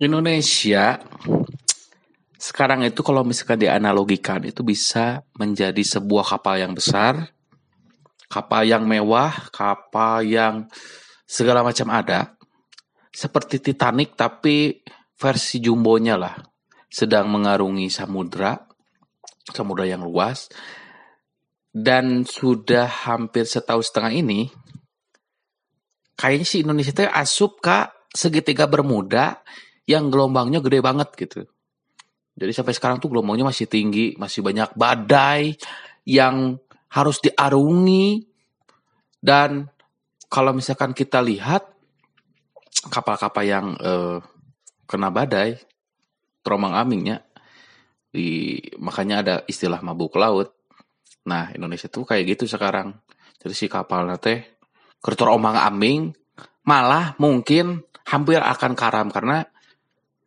Indonesia sekarang itu kalau misalkan dianalogikan itu bisa menjadi sebuah kapal yang besar, kapal yang mewah, kapal yang segala macam ada. Seperti Titanic tapi versi jumbonya lah. Sedang mengarungi samudra, samudra yang luas. Dan sudah hampir setahun setengah ini, kayaknya sih Indonesia itu asup kak segitiga bermuda yang gelombangnya gede banget gitu. Jadi sampai sekarang tuh gelombangnya masih tinggi, masih banyak badai yang harus diarungi dan kalau misalkan kita lihat kapal-kapal yang eh, kena badai, teromang ambingnya, di makanya ada istilah mabuk laut. Nah Indonesia tuh kayak gitu sekarang. Jadi si kapal nate kertor omang ambing malah mungkin hampir akan karam karena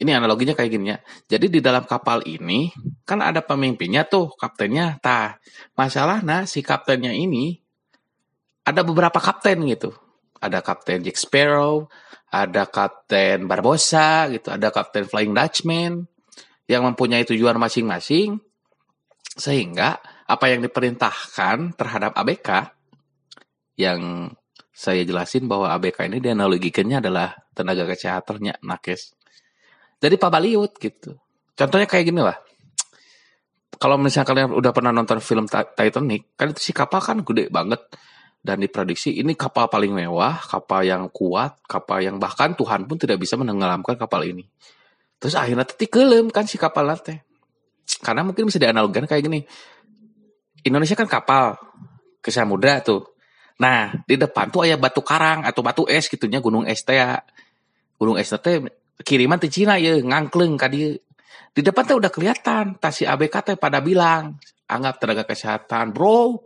ini analoginya kayak gini ya. Jadi di dalam kapal ini kan ada pemimpinnya tuh, kaptennya. Tah, masalah nah si kaptennya ini ada beberapa kapten gitu. Ada kapten Jack Sparrow, ada kapten Barbosa gitu, ada kapten Flying Dutchman yang mempunyai tujuan masing-masing sehingga apa yang diperintahkan terhadap ABK yang saya jelasin bahwa ABK ini dianalogikannya adalah tenaga kesehatannya nakes dari Pak Baliut gitu. Contohnya kayak gini lah. Kalau misalnya kalian udah pernah nonton film Titanic, kan itu si kapal kan gede banget dan diprediksi ini kapal paling mewah, kapal yang kuat, kapal yang bahkan Tuhan pun tidak bisa menenggelamkan kapal ini. Terus akhirnya teti kelem kan si kapal nate. Karena mungkin bisa dianalogikan kayak gini. Indonesia kan kapal ke samudra tuh. Nah, di depan tuh ada batu karang atau batu es gitunya gunung es teh ya. Gunung es teh kiriman di Cina ya ngangkleng kadi di depan tuh udah kelihatan tasi ABK teh pada bilang anggap tenaga kesehatan bro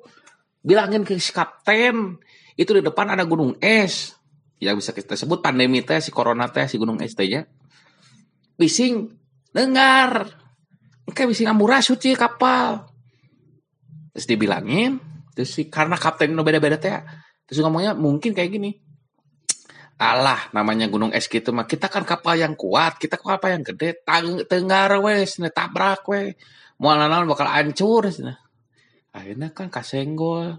bilangin ke si kapten itu di depan ada gunung es. Yang bisa kita sebut pandemi teh si corona teh si gunung es teh ya bising dengar kayak bising amburas suci kapal. Terus dibilangin terus si karena kapten beda-beda teh terus ngomongnya mungkin kayak gini Alah namanya gunung es gitu mah kita kan kapal yang kuat kita kapal yang gede tang tenggar wes tabrak we. Mau naon bakal hancur nah. akhirnya kan kasenggol.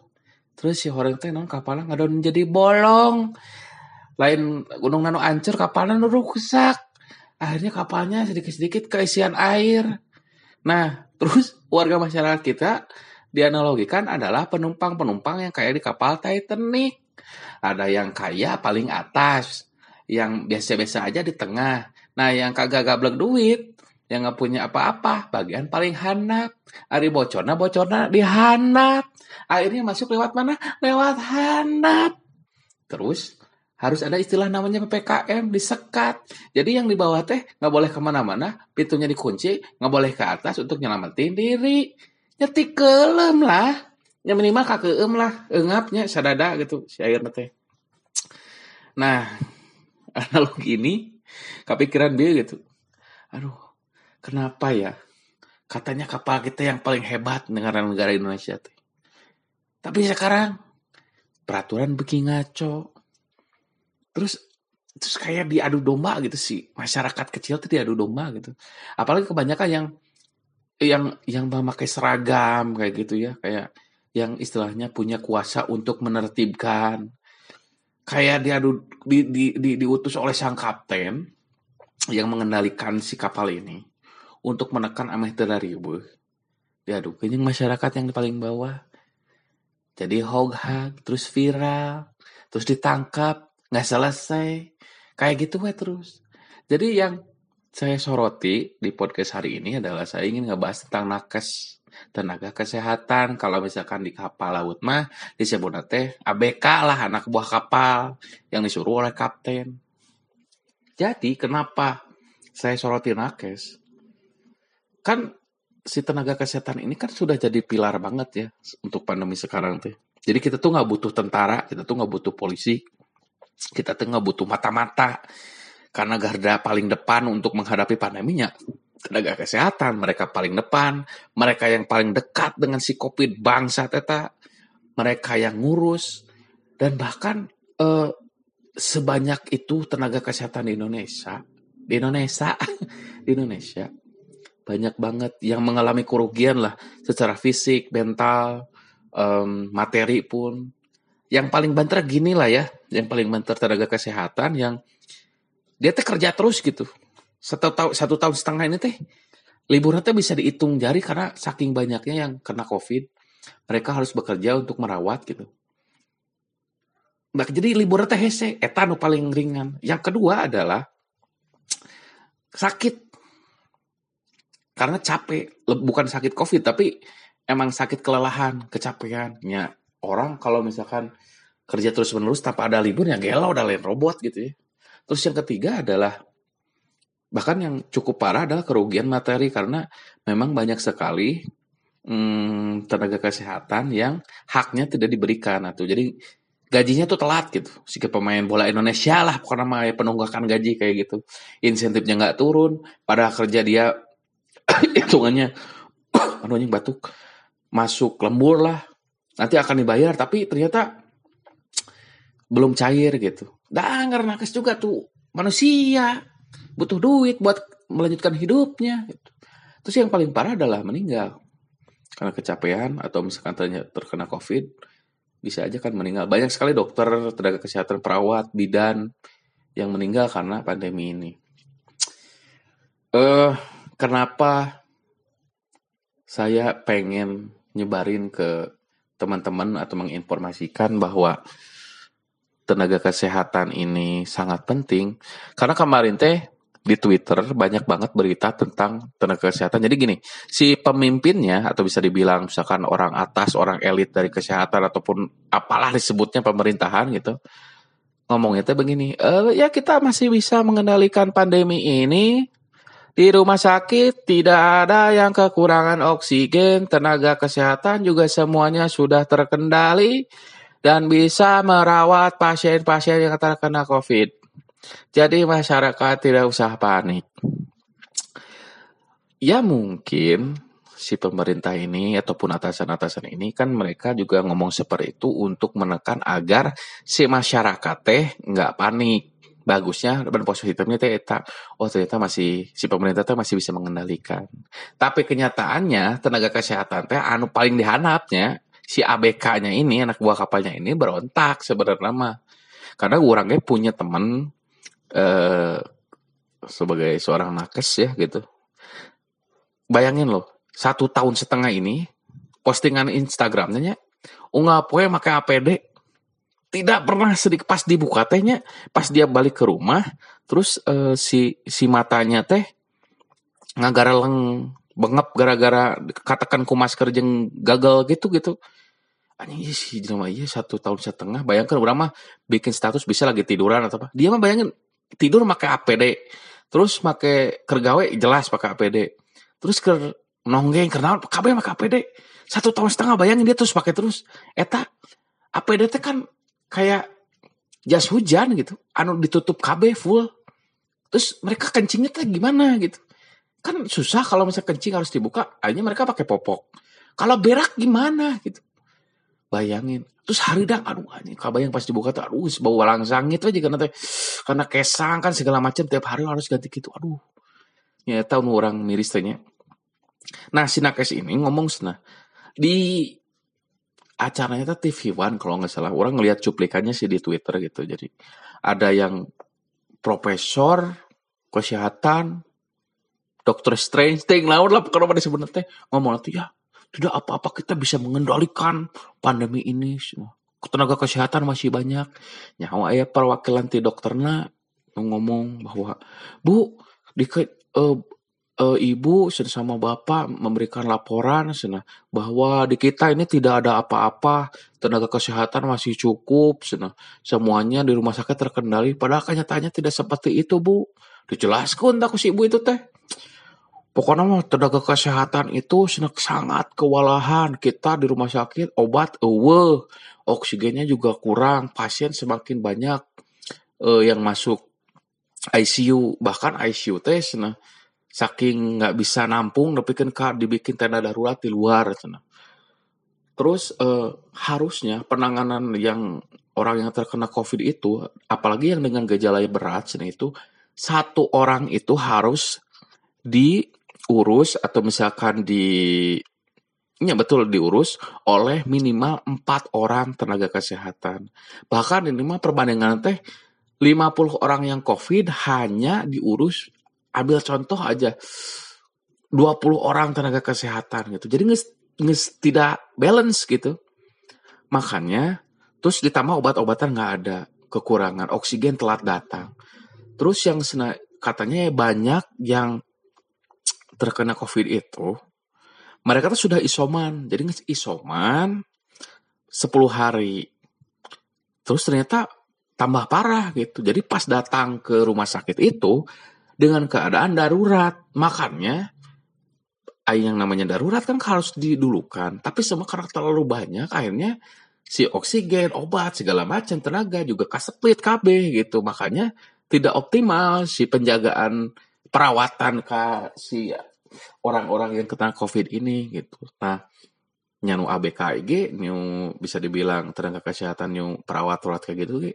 Terus si orang teh non kapalnya nggak jadi bolong. Lain gunung nano hancur kapalnya rusak. Akhirnya kapalnya sedikit-sedikit keisian air. Nah terus warga masyarakat kita dianalogikan adalah penumpang-penumpang yang kayak di kapal Titanic ada yang kaya paling atas, yang biasa-biasa aja di tengah. Nah, yang kagak gablek duit, yang nggak punya apa-apa, bagian paling hanap. Ari bocorna bocorna di hanap. Akhirnya masuk lewat mana? Lewat hanap. Terus harus ada istilah namanya PPKM disekat. Jadi yang di bawah teh nggak boleh ke mana-mana, pintunya dikunci, nggak boleh ke atas untuk nyelamatin diri. Nyetik kelem lah ya minimal em lah engapnya sadada gitu si air teh nah analogi ini kepikiran dia gitu. Aduh kenapa ya? Katanya kapal kita yang paling hebat negara-negara Indonesia teh tapi sekarang peraturan bikin ngaco. Terus terus kayak diadu domba gitu sih. Masyarakat kecil tuh diadu domba gitu. Apalagi kebanyakan yang yang yang memakai seragam kayak gitu ya kayak yang istilahnya punya kuasa untuk menertibkan. Kayak diadu di, di, di, diutus oleh sang kapten yang mengendalikan si kapal ini untuk menekan ameh ribu diadu kenyang masyarakat yang paling bawah. Jadi hog hog terus viral terus ditangkap nggak selesai. Kayak gitu we terus. Jadi yang saya soroti di podcast hari ini adalah saya ingin ngebahas tentang nakes tenaga kesehatan. Kalau misalkan di kapal laut mah disebut teh ABK lah anak buah kapal yang disuruh oleh kapten. Jadi kenapa saya soroti nakes? Kan si tenaga kesehatan ini kan sudah jadi pilar banget ya untuk pandemi sekarang teh. Jadi kita tuh nggak butuh tentara kita tuh nggak butuh polisi kita tuh nggak butuh mata-mata. Karena garda paling depan untuk menghadapi pandeminya tenaga kesehatan, mereka paling depan, mereka yang paling dekat dengan si COVID bangsa teta, mereka yang ngurus, dan bahkan eh, sebanyak itu tenaga kesehatan di Indonesia, di Indonesia di Indonesia banyak banget yang mengalami kerugian lah secara fisik, mental, um, materi pun. Yang paling banter gini lah ya, yang paling banter tenaga kesehatan yang dia teh kerja terus gitu. Satu tahun satu tahun setengah ini teh liburan bisa dihitung jari karena saking banyaknya yang kena covid mereka harus bekerja untuk merawat gitu. Nah, jadi liburan teh hese etan paling ringan. Yang kedua adalah sakit. Karena capek bukan sakit covid tapi emang sakit kelelahan kecapean. Ya orang kalau misalkan kerja terus menerus tanpa ada libur ya gelo udah lain robot gitu ya. Terus yang ketiga adalah bahkan yang cukup parah adalah kerugian materi karena memang banyak sekali hmm, tenaga kesehatan yang haknya tidak diberikan atau jadi gajinya tuh telat gitu. Si pemain bola Indonesia lah nama penunggakan gaji kayak gitu. Insentifnya nggak turun, pada kerja dia hitungannya aduh yang batuk masuk lembur lah nanti akan dibayar tapi ternyata belum cair gitu dah nakes juga tuh manusia butuh duit buat melanjutkan hidupnya gitu. terus yang paling parah adalah meninggal. Karena kecapean atau misalkan terkena covid bisa aja kan meninggal. Banyak sekali dokter tenaga kesehatan perawat bidan yang meninggal karena pandemi ini. Eh uh, kenapa saya pengen nyebarin ke teman-teman atau menginformasikan bahwa tenaga kesehatan ini sangat penting karena kemarin teh di Twitter banyak banget berita tentang tenaga kesehatan. Jadi gini, si pemimpinnya atau bisa dibilang misalkan orang atas, orang elit dari kesehatan ataupun apalah disebutnya pemerintahan gitu. Ngomongnya teh begini, e, ya kita masih bisa mengendalikan pandemi ini di rumah sakit tidak ada yang kekurangan oksigen, tenaga kesehatan juga semuanya sudah terkendali dan bisa merawat pasien-pasien yang terkena COVID. Jadi masyarakat tidak usah panik. Ya mungkin si pemerintah ini ataupun atasan-atasan ini kan mereka juga ngomong seperti itu untuk menekan agar si masyarakat teh nggak panik bagusnya dan positifnya teh eta oh ternyata masih si pemerintah teh masih bisa mengendalikan tapi kenyataannya tenaga kesehatan teh anu paling dihanapnya si ABK-nya ini anak buah kapalnya ini berontak sebenarnya mah. Karena orangnya punya teman eh, sebagai seorang nakes ya gitu. Bayangin loh satu tahun setengah ini postingan Instagramnya unggah poe pakai APD tidak pernah sedikit pas dibuka tehnya pas dia balik ke rumah terus uh, si si matanya teh ngagara leng bengep gara-gara katakan ku masker jeng gagal gitu gitu anjing iya sih rumah iya satu tahun setengah. Bayangkan berapa bikin status bisa lagi tiduran atau apa. Dia mah bayangin tidur pakai APD terus pakai kergawe jelas pakai APD terus ke nonggeng karena kabeh pakai APD satu tahun setengah bayangin dia terus pakai terus. Eta APD teh kan kayak jas hujan gitu. Anu ditutup KB full. Terus mereka kencingnya tuh gimana gitu. Kan susah kalau misalnya kencing harus dibuka akhirnya mereka pakai popok. Kalau berak gimana gitu bayangin. Terus hari dah aduh ini yang pas dibuka tuh aduh bau langsang itu aja karena karena kesang kan segala macam tiap hari harus ganti gitu aduh. Ya tahu orang miris tanya. Nah si nakes ini ngomong sana di acaranya tuh TV One kalau nggak salah. Orang ngelihat cuplikannya sih di Twitter gitu jadi ada yang profesor kesehatan dokter strange thing lawan lah kalau pada sebenarnya ngomong nanti ya tidak apa-apa kita bisa mengendalikan pandemi ini semua. Tenaga kesehatan masih banyak. Nyawa ya perwakilan ti dokterna ngomong bahwa bu di uh, uh, ibu sama bapak memberikan laporan sana bahwa di kita ini tidak ada apa-apa. Tenaga kesehatan masih cukup sana. Semuanya di rumah sakit terkendali. Padahal kenyataannya tidak seperti itu bu. Dijelaskan tak si ibu itu teh pokoknya mah tenaga kesehatan itu sangat kewalahan. Kita di rumah sakit obat ewe oksigennya juga kurang pasien semakin banyak uh, yang masuk ICU bahkan ICU teh sana saking nggak bisa nampung tapi kan dibikin tenda darurat di luar cina. terus eh, harusnya penanganan yang orang yang terkena covid itu apalagi yang dengan gejala yang berat cina itu satu orang itu harus diurus atau misalkan di Ya betul diurus oleh minimal empat orang tenaga kesehatan. Bahkan ini mah perbandingan teh 50 orang yang COVID hanya diurus ambil contoh aja 20 orang tenaga kesehatan gitu. Jadi nges, tidak balance gitu. Makanya terus ditambah obat-obatan nggak ada, kekurangan oksigen telat datang. Terus yang katanya banyak yang terkena COVID itu mereka tuh sudah isoman. Jadi isoman 10 hari. Terus ternyata tambah parah gitu. Jadi pas datang ke rumah sakit itu dengan keadaan darurat. Makanya yang namanya darurat kan harus didulukan. Tapi semua karena terlalu banyak akhirnya si oksigen, obat, segala macam tenaga juga kaseplit KB gitu. Makanya tidak optimal si penjagaan perawatan ke si orang-orang yang kena COVID ini gitu. Nah, nyanu ABKG, nyu bisa dibilang tenaga kesehatan nyu perawat-perawat kayak gitu,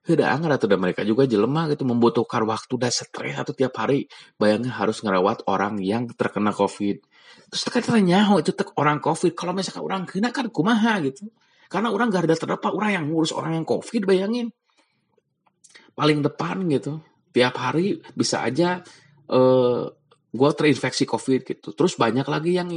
Heda anggar atau mereka juga jelema gitu membutuhkan waktu dan stres atau tiap hari. Bayangin harus ngerawat orang yang terkena covid. Terus tekan nyaho itu tek orang covid. Kalau misalkan orang kena kan kumaha gitu. Karena orang gak ada terdapat orang yang ngurus orang yang covid bayangin. Paling depan gitu. Tiap hari bisa aja eh, gue terinfeksi COVID gitu. Terus banyak lagi yang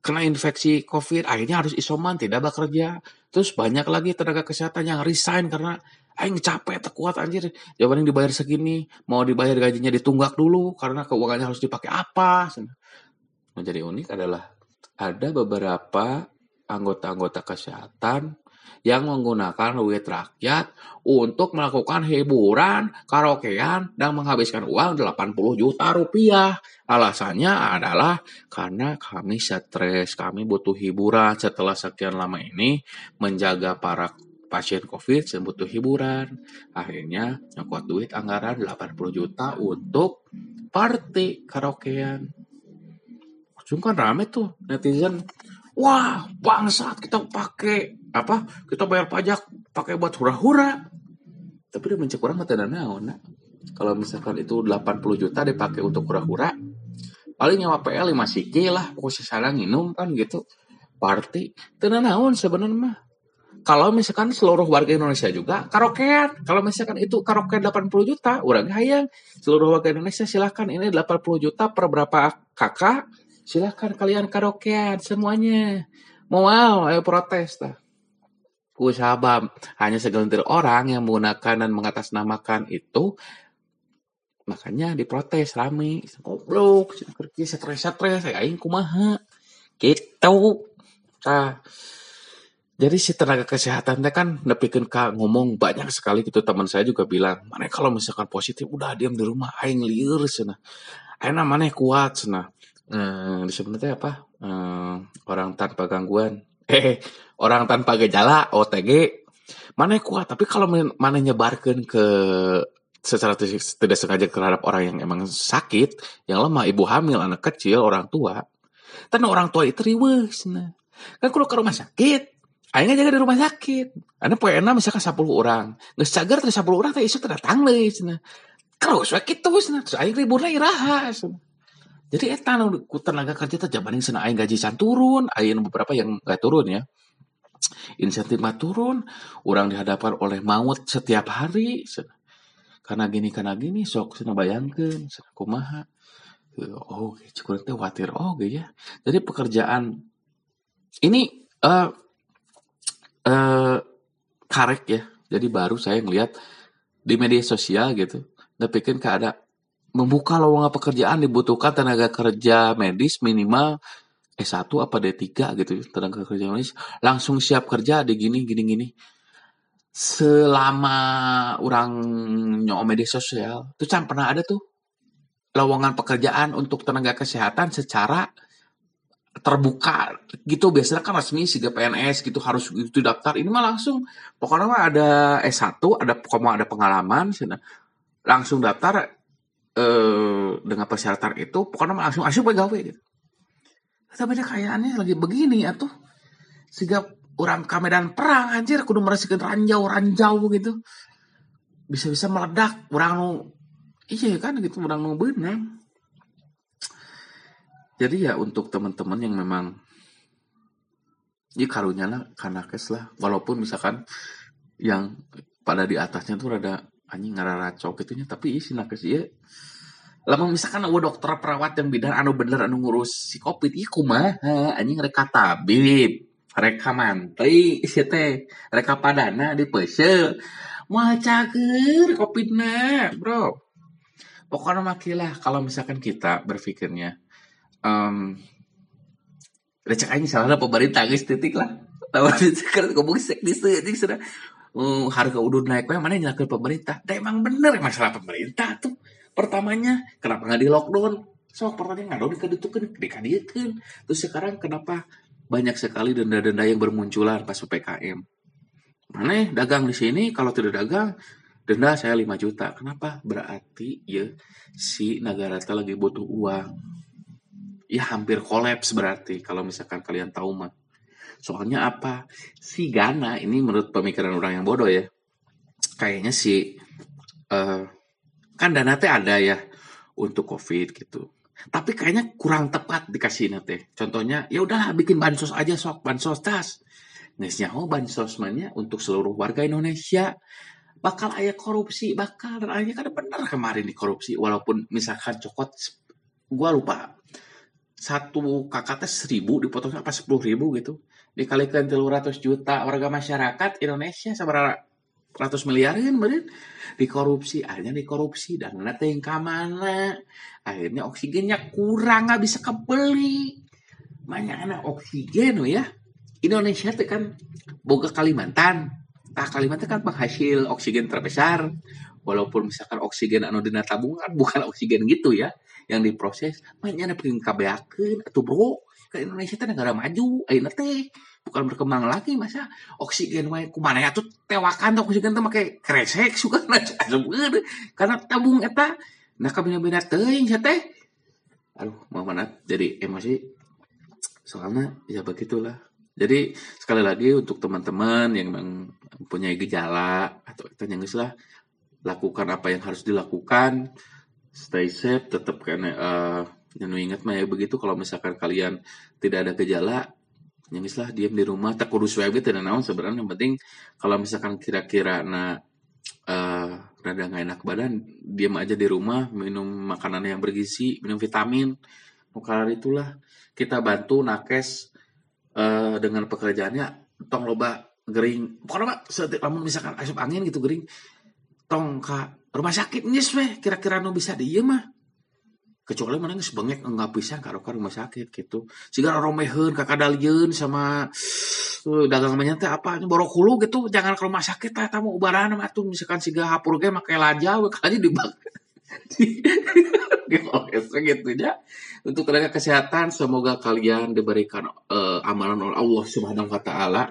kena infeksi COVID, akhirnya harus isoman, tidak bekerja. Terus banyak lagi tenaga kesehatan yang resign karena aing capek, terkuat anjir. Jawaban yang dibayar segini, mau dibayar gajinya ditunggak dulu karena keuangannya harus dipakai apa. Menjadi unik adalah ada beberapa anggota-anggota kesehatan yang menggunakan duit rakyat untuk melakukan hiburan, karaokean, dan menghabiskan uang 80 juta rupiah. Alasannya adalah karena kami stres, kami butuh hiburan setelah sekian lama ini menjaga para pasien COVID yang hiburan. Akhirnya nyokot duit anggaran 80 juta untuk party karaokean. Ujung kan rame tuh netizen Wah, bangsat kita pakai apa? Kita bayar pajak pakai buat hura-hura. Tapi dia mencek orang mata naon, nah. Kalau misalkan itu 80 juta dipakai untuk hura-hura, paling nyawa PL 5 siki lah, salah minum kan gitu. Party, tenan naon sebenarnya mah. Kalau misalkan seluruh warga Indonesia juga karaokean. Kalau misalkan itu karaokean 80 juta, orang hayang. Seluruh warga Indonesia silahkan ini 80 juta per berapa kakak silahkan kalian karaokean semuanya. Mau ayo protes lah sahabat hanya segelintir orang yang menggunakan dan mengatasnamakan itu makanya diprotes rame. Goblok kerja stres stres saya aing kumaha? Gitu. Nah jadi si tenaga kesehatan kan nepikin ka ngomong banyak sekali gitu. Teman saya juga bilang mana kalau misalkan positif udah diam di rumah aing liur sana aing mana kuat sana eh, disebutnya apa eh, orang tanpa gangguan eh orang tanpa gejala OTG mana kuat tapi kalau mana nyebarkan ke secara tidak sengaja terhadap orang yang emang sakit yang lemah ibu hamil anak kecil orang tua dan orang tua itu riwes nah kan kalau ke rumah sakit Aing jaga di rumah sakit. Ada poe enam misalkan 10 orang. Geus cager teh 10 orang teh isu terdatang deui cenah. Terus we kitu cenah. Terus aing libur iraha cenah. Jadi etan ku tenaga kerja terjabaning sana aing gaji san turun, aing beberapa yang gak turun ya. Insentif mah turun, orang dihadapkan oleh maut setiap hari. Karena gini karena gini sok sana bayangkeun, sana kumaha. Oh, cukup teh khawatir oh ya. Jadi pekerjaan ini uh, uh, karek ya. Jadi baru saya ngelihat di media sosial gitu. Tapi kan ada membuka lowongan pekerjaan dibutuhkan tenaga kerja medis minimal S1 apa D3 gitu tenaga kerja medis. Langsung siap kerja di gini gini gini. Selama orang nyok media sosial tuh can pernah ada tuh lowongan pekerjaan untuk tenaga kesehatan secara terbuka gitu. Biasanya kan resmi sih PNS gitu harus itu daftar. Ini mah langsung pokoknya mah ada S1 ada pokoknya ada pengalaman langsung daftar eh, dengan persyaratan itu pokoknya langsung asup pegawai gitu. Tapi dia kayaannya lagi begini ya tuh. Sehingga orang kamedan perang anjir kudu merasikan ranjau ranjau gitu. Bisa-bisa meledak orang iya kan gitu menang nu benang jadi ya untuk teman-teman yang memang ya karunya lah karena kes lah walaupun misalkan yang pada di atasnya tuh rada anjing ngararacok gitunya tapi isi nakes ya lama misalkan ada dokter perawat yang bidan anu bener anu ngurus si covid iya kumaha? Anjing reka tabib reka mantri isi teh reka padana di pese cager covid na bro. Pokoknya makilah kalau misalkan kita berpikirnya um, recek aja salah pemerintah guys. Titik lah. Tahu kan ngomong sekdis ini sudah uh, harga udun naik mana nyalakan pemerintah? Dah emang bener masalah pemerintah tuh pertamanya. Kenapa nggak di lockdown so pertanyaan nggak dikedutukan dikadikan terus sekarang kenapa banyak sekali denda-denda yang bermunculan pas ppkm mana dagang di sini kalau tidak dagang denda saya 5 juta. Kenapa? Berarti ya si negara lagi butuh uang. Ya hampir kolaps berarti kalau misalkan kalian tahu mah. Soalnya apa? Si Gana ini menurut pemikiran orang yang bodoh ya. Kayaknya si uh, kan dana teh ada ya untuk covid gitu. Tapi kayaknya kurang tepat dikasih nate. Contohnya ya udahlah bikin bansos aja sok bansos tas. Nesnya oh bansos mana untuk seluruh warga Indonesia bakal ayah korupsi bakal akhirnya kan benar kemarin di korupsi walaupun misalkan cokot gua lupa satu kakak seribu dipotong apa sepuluh ribu gitu. Dikalikan telur ratus juta warga masyarakat Indonesia sama ratus miliar kan bener dikorupsi akhirnya dikorupsi dan nanti yang ke mana akhirnya oksigennya kurang nggak bisa kebeli. Banyak anak oksigen ya. Indonesia itu kan boga Kalimantan. Nah Kalimantan kan penghasil oksigen terbesar. Walaupun misalkan oksigen anu dina tabungan bukan oksigen gitu ya yang diproses banyak pengen kabeakeun atau bro. Ke Indonesia teh negara maju ayeuna teh. Bukan berkembang lagi masa oksigen wae kumana ya tuh tewakan tuh oksigen tuh make kresek suka karena tabung eta nah kabina-bina teuing sia teh. Aduh mau mana jadi emosi. Soalnya ya begitulah. Jadi sekali lagi untuk teman-teman yang mempunyai gejala atau yang lah lakukan apa yang harus dilakukan stay safe tetap karena uh, yang ingat mah ya begitu kalau misalkan kalian tidak ada gejala nyangislah diam di rumah tak kurus web tidak naon sebenarnya yang penting kalau misalkan kira-kira na uh, rada nggak enak badan diam aja di rumah minum makanan yang bergizi minum vitamin maka itulah kita bantu nakes uh, dengan pekerjaannya tong loba gering pokoknya setiap kamu misalkan asup angin gitu gering tong kak rumah sakit nyes weh kira-kira nu bisa dia mah. Kecuali mana nggak sebengek nggak bisa karo ke rumah sakit gitu. Sehingga romehen kakak dalian sama uh, dagang teh apa borokulu gitu. Jangan ke rumah sakit lah tamu ubaran mah tuh misalkan siga hapur ge make laja aja di bak gitu ya untuk tenaga kesehatan semoga kalian diberikan uh, amalan oleh Allah Subhanahu wa taala.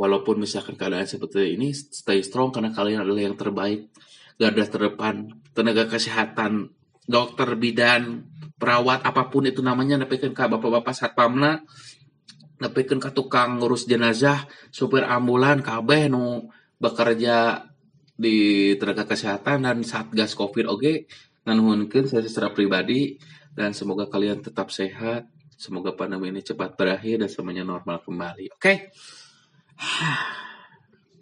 Walaupun misalkan keadaan seperti ini stay strong karena kalian adalah yang terbaik garda terdepan tenaga kesehatan dokter bidan perawat apa pun itu namanya nepikan ke bapak-bapak satpamna nepikan ke tukang ngurus jenazah supir ambulan kabeh nu bekerja di tenaga kesehatan dan satgas covid oke okay, nganuhunkeun saya secara pribadi dan semoga kalian tetap sehat semoga pandemi ini cepat berakhir dan semuanya normal kembali oke okay?